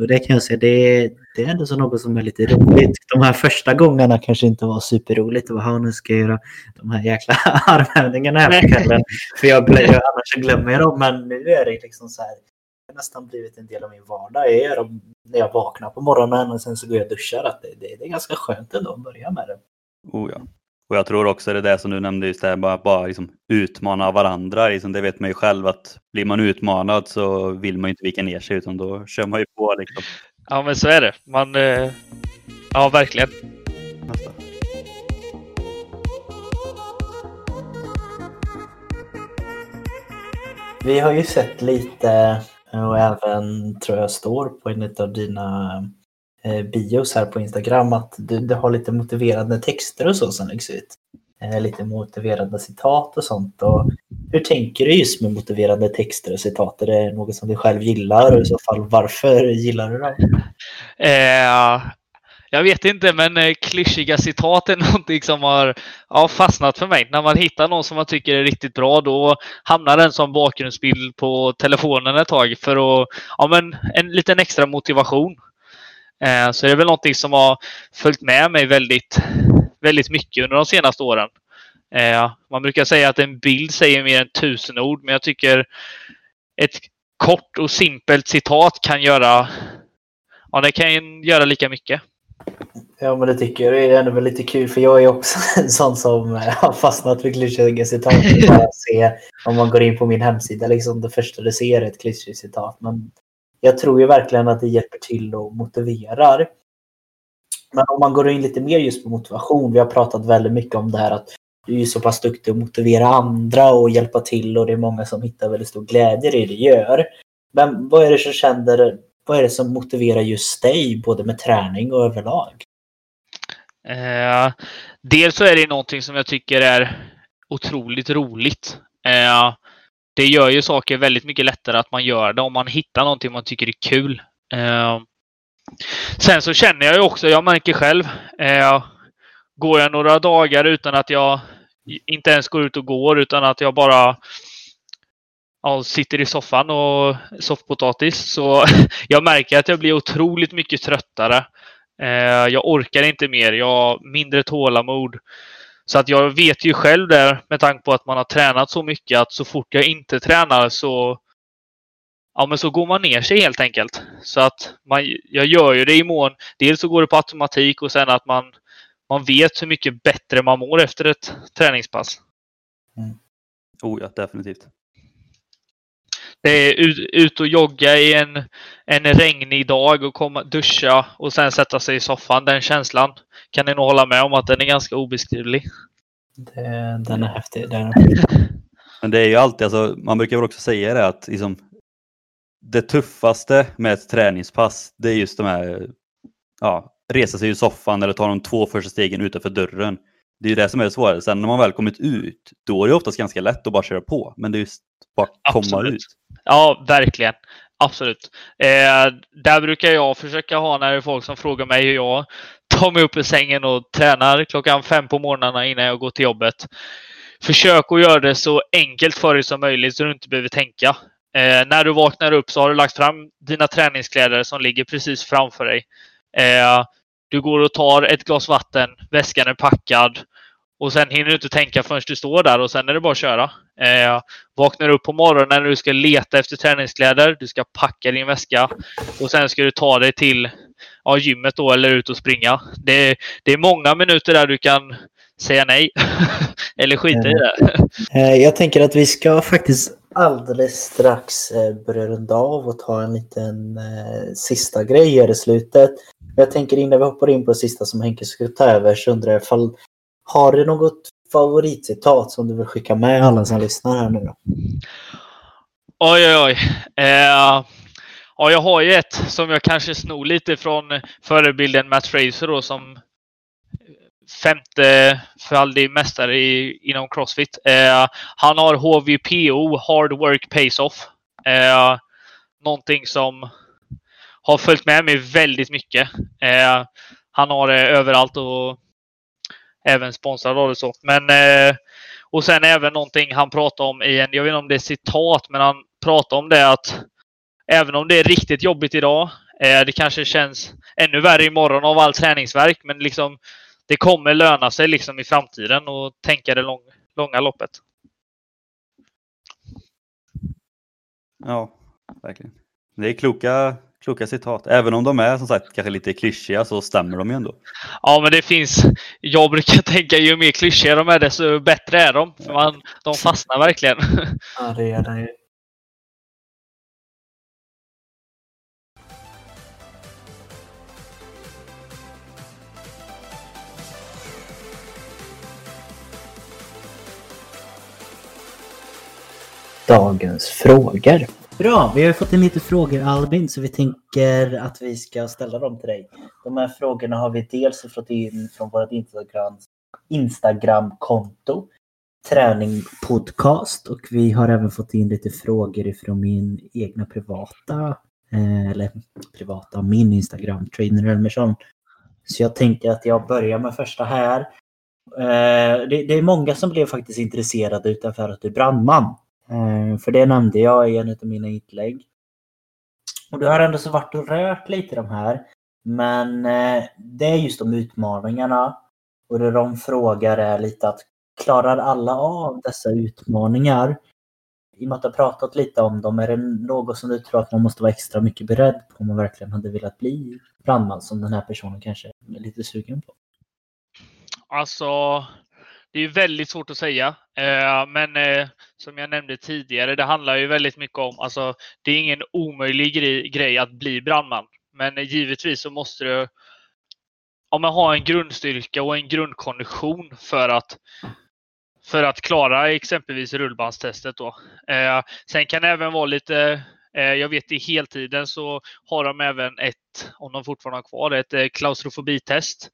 A: Och det kan jag säga, det, det är ändå så något som är lite roligt. De här första gångerna kanske inte var superroligt. Vad nu ska jag göra de här jäkla armhävningarna här på kvällen. För jag, jag, annars glömmer jag dem. Men nu är det liksom så här nästan blivit en del av min vardag. Jag gör dem när jag vaknar på morgonen och sen så går jag och duschar. Att det, det, det är ganska skönt ändå att börja med det.
C: Oh ja. Och jag tror också det är det som du nämnde, just det här, bara, bara liksom utmana varandra. Liksom, det vet man ju själv att blir man utmanad så vill man ju inte vika ner sig utan då kör man ju på. Liksom.
B: Ja men så är det. Man, eh... ja verkligen.
A: Vi har ju sett lite och även tror jag står på en av dina eh, bios här på Instagram att du, du har lite motiverande texter och så som läggs ut. Eh, lite motiverande citat och sånt. Och hur tänker du just med motiverande texter och citat? Är det något som du själv gillar och i så fall varför gillar du det?
B: Eh, jag vet inte, men eh, klyschiga citat är någonting som har ja, fastnat för mig. När man hittar någon som man tycker är riktigt bra, då hamnar den som bakgrundsbild på telefonen ett tag för att, ja men en liten extra motivation. Eh, så det är väl någonting som har följt med mig väldigt, väldigt mycket under de senaste åren. Eh, man brukar säga att en bild säger mer än tusen ord, men jag tycker ett kort och simpelt citat kan göra, ja det kan göra lika mycket.
A: Ja, men det tycker jag. Det är ändå lite kul för jag är också en sån som eh, har fastnat för klyschiga citat. Bara se om man går in på min hemsida, liksom det första du ser är ett klyschigt citat. Men jag tror ju verkligen att det hjälper till och motiverar. Men om man går in lite mer just på motivation. Vi har pratat väldigt mycket om det här att du är så pass duktig att motivera andra och hjälpa till och det är många som hittar väldigt stor glädje i det du gör. Men vad är det som känner, vad är det som motiverar just dig både med träning och överlag?
B: Eh, dels så är det någonting som jag tycker är otroligt roligt. Eh, det gör ju saker väldigt mycket lättare att man gör det om man hittar någonting man tycker är kul. Eh, sen så känner jag ju också, jag märker själv, eh, går jag några dagar utan att jag inte ens går ut och går utan att jag bara ja, sitter i soffan och soffpotatis. Så jag märker att jag blir otroligt mycket tröttare. Eh, jag orkar inte mer. Jag har mindre tålamod. Så att jag vet ju själv där med tanke på att man har tränat så mycket att så fort jag inte tränar så Ja, men så går man ner sig helt enkelt. Så att man, jag gör ju det i mån. Dels så går det på automatik och sen att man, man vet hur mycket bättre man mår efter ett träningspass.
C: Mm. Oh ja, definitivt.
B: Det är ut, ut och jogga i en, en regnig dag och komma, duscha och sen sätta sig i soffan. Den känslan kan ni nog hålla med om att den är ganska obeskrivlig.
A: Det, den är häftig. Den är
C: Men det är ju alltid, alltså, man brukar väl också säga det att liksom, det tuffaste med ett träningspass, det är just de här, ja, resa sig ur soffan eller ta de två första stegen utanför dörren. Det är ju det som är det svåra. Sen när man väl kommit ut, då är det oftast ganska lätt att bara köra på. Men det är just bara komma
B: Absolut.
C: ut.
B: Ja, verkligen. Absolut. Eh, där brukar jag försöka ha när det är folk som frågar mig hur jag tar mig upp ur sängen och tränar klockan fem på morgnarna innan jag går till jobbet. Försök att göra det så enkelt för dig som möjligt så du inte behöver tänka. Eh, när du vaknar upp så har du lagt fram dina träningskläder som ligger precis framför dig. Eh, du går och tar ett glas vatten, väskan är packad och sen hinner du inte tänka förrän du står där och sen är det bara att köra. Eh, vaknar upp på morgonen när du ska leta efter träningskläder. Du ska packa din väska och sen ska du ta dig till ja, gymmet då eller ut och springa. Det, det är många minuter där du kan säga nej eller skita i det.
A: Eh, jag tänker att vi ska faktiskt alldeles strax eh, börja runda av och ta en liten eh, sista grej här i slutet. Jag tänker innan vi hoppar in på det sista som Henke ska ta över så undrar jag ifall har du något favoritcitat som du vill skicka med alla som lyssnar här nu då?
B: Oj, oj, oj. Eh, ja, jag har ju ett som jag kanske snor lite från förebilden Matt Fraser då som femte föraldig mästare i, inom Crossfit. Eh, han har HVPO, Hard Work Pays Off. Eh, någonting som har följt med mig väldigt mycket. Eh, han har det överallt och även sponsrad av det så. Men eh, och sen även någonting han pratade om i en, jag vet inte om det är citat, men han pratade om det att även om det är riktigt jobbigt idag, eh, det kanske känns ännu värre imorgon av all träningsverk, men liksom det kommer löna sig liksom i framtiden och tänka det lång, långa loppet.
C: Ja, verkligen. Det är kloka, kloka citat. Även om de är som sagt kanske lite klyschiga så stämmer de ju ändå.
B: Ja, men det finns. Jag brukar tänka ju mer klyschiga de är desto bättre är de. För man, de fastnar verkligen.
A: Ja, det är det ju. Dagens frågor. Bra, vi har fått in lite frågor Albin så vi tänker att vi ska ställa dem till dig. De här frågorna har vi dels fått in från vårt Instagram, Instagram-konto Träning Podcast och vi har även fått in lite frågor ifrån min egna privata, eh, eller privata, min Instagram, Trainer Elmersson. Så jag tänker att jag börjar med första här. Eh, det, det är många som blev faktiskt intresserade utanför att du är brandman. Eh, för det nämnde jag i en av mina inlägg. Och du har ändå så varit och rört lite de här. Men eh, det är just de utmaningarna. Och det de frågar är lite att klarar alla av dessa utmaningar? I och med att du har pratat lite om dem, är det något som du tror att man måste vara extra mycket beredd på om man verkligen hade velat bli brandman som den här personen kanske är lite sugen på?
B: Alltså, det är väldigt svårt att säga. Eh, men eh, som jag nämnde tidigare, det handlar ju väldigt mycket om, alltså det är ingen omöjlig grej, grej att bli brandman. Men givetvis så måste du om man har en grundstyrka och en grundkondition för att för att klara exempelvis rullbandstestet. Då. Eh, sen kan det även vara lite, eh, jag vet i heltiden så har de även ett, om de fortfarande har kvar ett eh, klaustrofobitest.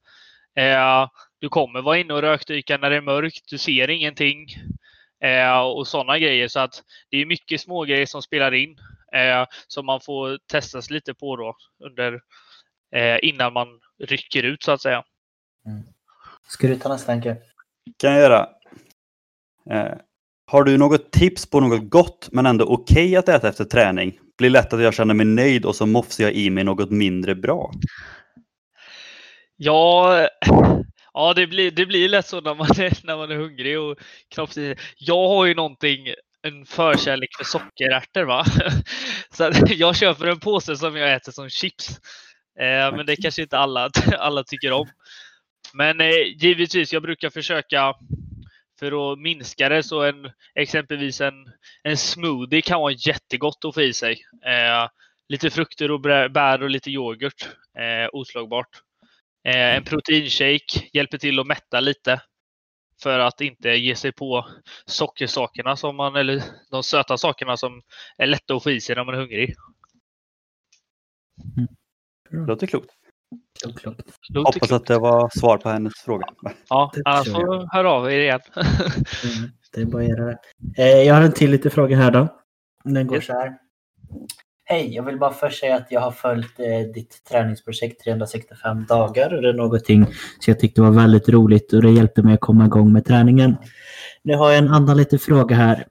B: Eh, du kommer vara inne och rökdyka när det är mörkt, du ser ingenting eh, och sådana grejer. Så att det är mycket små grejer som spelar in eh, som man får testas lite på då under innan man rycker ut så att säga.
A: Mm. Ska du ta nästa Anke?
C: kan jag göra. Eh, har du något tips på något gott men ändå okej okay att äta efter träning? Blir lätt att jag känner mig nöjd och så mofsar jag i mig något mindre bra.
B: Ja, ja det, blir, det blir lätt så när man är, när man är hungrig och kropps... Jag har ju någonting, en förkärlek för sockerärtor. Va? Så jag köper en påse som jag äter som chips. Eh, men det kanske inte alla, alla tycker om. Men eh, givetvis, jag brukar försöka för att minska det så en exempelvis en, en smoothie kan vara jättegott att få i sig. Eh, lite frukter och bär och lite yoghurt. Eh, oslagbart. Eh, en proteinshake hjälper till att mätta lite. För att inte ge sig på sockersakerna som man, eller de söta sakerna som är lätta att få i sig när man är hungrig.
C: Mm. Låter klokt. Klokt, klokt. Hoppas att det var svar på hennes fråga.
B: Ja, annars får höra av er igen.
A: mm, det är bara att göra det. Eh, jag har en till lite fråga här då. Den går så här. Hej, jag vill bara först säga att jag har följt eh, ditt träningsprojekt 365 dagar och det är någonting som jag tyckte var väldigt roligt och det hjälpte mig att komma igång med träningen. Nu har jag en annan liten fråga här.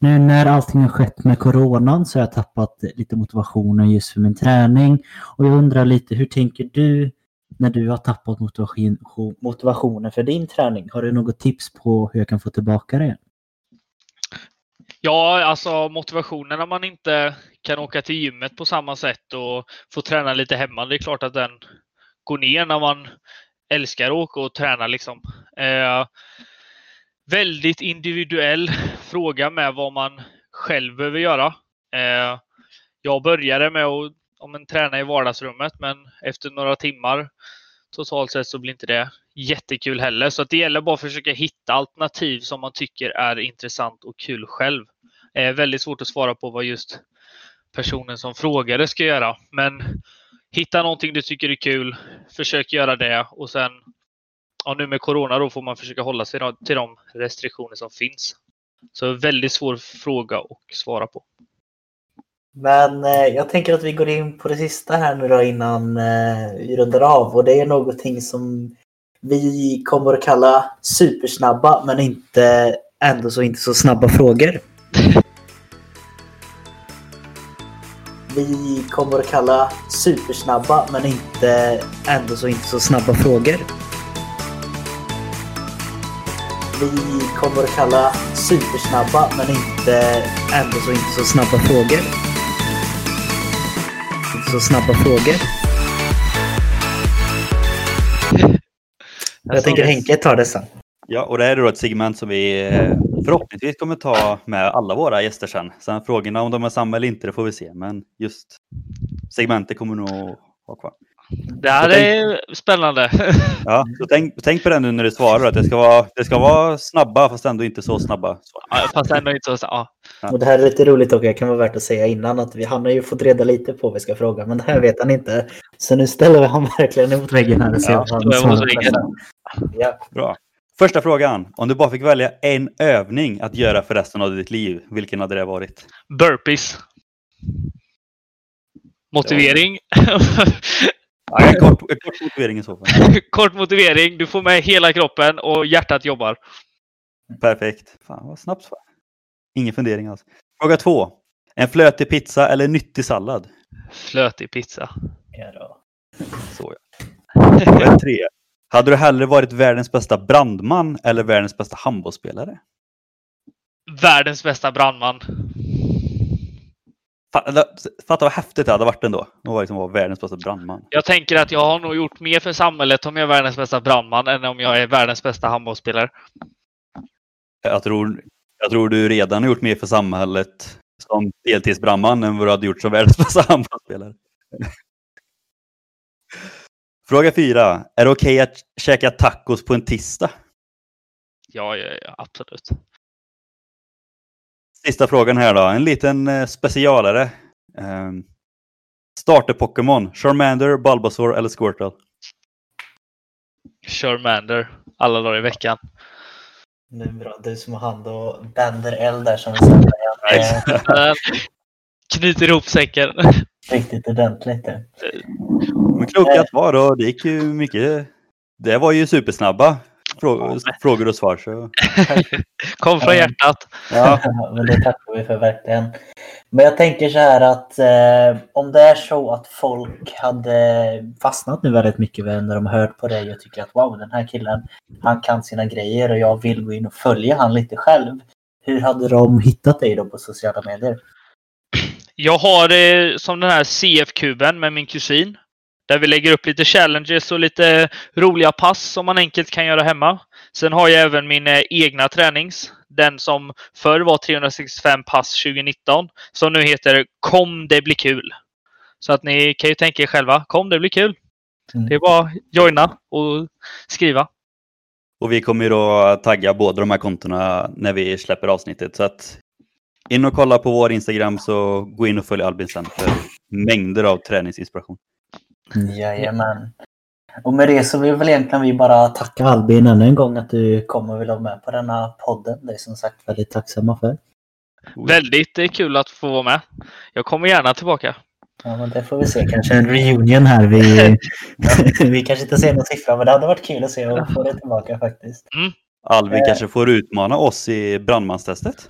A: Nu när allting har skett med coronan så har jag tappat lite motivationen just för min träning. Och jag undrar lite, hur tänker du när du har tappat motivation, motivationen för din träning? Har du något tips på hur jag kan få tillbaka det?
B: Ja, alltså motivationen när man inte kan åka till gymmet på samma sätt och få träna lite hemma. Det är klart att den går ner när man älskar att åka och träna liksom. Eh, väldigt individuell fråga med vad man själv behöver göra. Eh, jag började med att om en, träna i vardagsrummet, men efter några timmar totalt sett så blir inte det jättekul heller. Så det gäller bara att försöka hitta alternativ som man tycker är intressant och kul själv. Det är väldigt svårt att svara på vad just personen som frågade ska göra. Men hitta någonting du tycker är kul, försök göra det och sen ja, nu med corona då får man försöka hålla sig till de restriktioner som finns. Så väldigt svår fråga att svara på.
A: Men eh, jag tänker att vi går in på det sista här nu då innan eh, vi rundar av och det är någonting som vi kommer att kalla supersnabba men inte ändå så inte så snabba frågor. vi kommer att kalla supersnabba men inte ändå så inte så snabba frågor vi kommer att kalla supersnabba men inte ändå så inte så snabba frågor. Inte så snabba frågor. Jag tänker Henke tar det sen.
C: Ja, och det är då ett segment som vi eh, förhoppningsvis kommer ta med alla våra gäster sen. Sen frågorna om de är samma eller inte, det får vi se. Men just segmentet kommer nog ha kvar.
B: Det här tänk, är spännande.
C: Ja, så tänk, tänk på det nu när du svarar. Att det, ska vara, det ska vara snabba fast ändå inte så snabba.
B: Ja, fast ändå inte så snabba.
A: Ja. Och det här är lite roligt och jag kan vara värt att säga innan att vi, han har ju fått reda lite på vad vi ska fråga, men det här vet han inte. Så nu ställer vi honom verkligen emot väggen här och ser ja, han svarar.
C: Ja. Bra. Första frågan. Om du bara fick välja en övning att göra för resten av ditt liv, vilken hade det varit?
B: Burpees. Motivering.
C: Ja, en, kort, en kort motivering i så fall.
B: Kort motivering. Du får med hela kroppen och hjärtat jobbar.
C: Perfekt. Fan vad snabbt svar. Ingen fundering alls. Fråga två. En flötig pizza eller nyttig sallad?
B: Flötig pizza.
A: Ja, då.
C: Så ja. Fråga tre. Hade du hellre varit världens bästa brandman eller världens bästa handbollsspelare?
B: Världens bästa brandman.
C: Fatta, vad häftigt det hade varit ändå. Att liksom vara världens bästa brandman.
B: Jag tänker att jag har nog gjort mer för samhället om jag är världens bästa brandman än om jag är världens bästa handbollsspelare.
C: Jag tror, jag tror du redan har gjort mer för samhället som deltidsbrandman än vad du hade gjort som världens bästa handbollsspelare. Fråga fyra. Är det okej att käka tacos på en tisdag?
B: Ja, ja, ja absolut.
C: Sista frågan här då. En liten eh, specialare. Um, Starter-Pokémon. Charmander, Bulbasaur eller Squirtle?
B: Charmander. Alla dagar i veckan.
A: Det är bra. Du som har hand och bänder eld där som vi säger.
B: Knyter ihop säcken.
A: Riktigt ordentligt. det.
C: Men kloka svar och det gick ju mycket. Det var ju supersnabba frå frågor och svar. Så.
B: Kom från hjärtat.
C: Ja.
A: Men det tackar vi för verkligen. Men jag tänker så här att eh, om det är så att folk hade fastnat nu väldigt mycket när de har hört på dig och tycker att wow, den här killen, han kan sina grejer och jag vill gå in och följa han lite själv. Hur hade de hittat dig då på sociala medier?
B: Jag har eh, som den här CF-kuben med min kusin. Där vi lägger upp lite challenges och lite roliga pass som man enkelt kan göra hemma. Sen har jag även min eh, egna tränings. Den som förr var 365 pass 2019. Som nu heter Kom det blir kul. Så att ni kan ju tänka er själva. Kom det blir kul.
A: Mm.
B: Det är bara att joina och skriva.
C: Och vi kommer ju då tagga båda de här kontona när vi släpper avsnittet. Så att in och kolla på vår Instagram så gå in och följ Albin sen för mängder av träningsinspiration.
A: Jajamän. Och med det så vill väl egentligen vi bara tacka Albin ännu en gång att du kommer och vill vara med på denna podden. Det är som sagt väldigt tacksamma för.
B: Väldigt eh, kul att få vara med. Jag kommer gärna tillbaka.
A: Ja, men det får vi se. Kanske en reunion här. Vi, vi kanske inte ser någon siffra, men det hade varit kul att se och få det tillbaka faktiskt.
C: Albin
A: Eh.
C: kanske får utmana oss i brandmanstestet.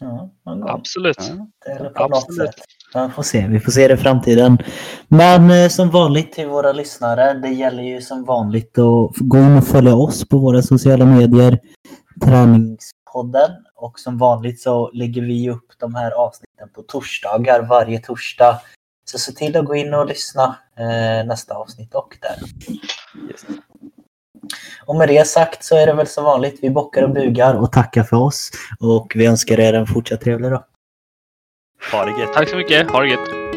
A: Ja.
B: Absolut.
C: Ja.
A: Eller på något
B: Absolut.
A: sätt. Man får se. Vi får se det i framtiden. Men eh, som vanligt till våra lyssnare. Det gäller ju som vanligt att gå in och följa oss på våra sociala medier. Träningspodden. Och som vanligt så lägger vi upp de här avsnitten på torsdagar varje torsdag. Så se till att gå in och lyssna eh, nästa avsnitt och där.
C: Yes.
A: Och med det sagt så är det väl som vanligt. Vi bockar och bugar och tackar för oss. Och vi önskar er en fortsatt trevlig dag.
C: Ha det gött.
B: Tack så mycket. Ha det gött.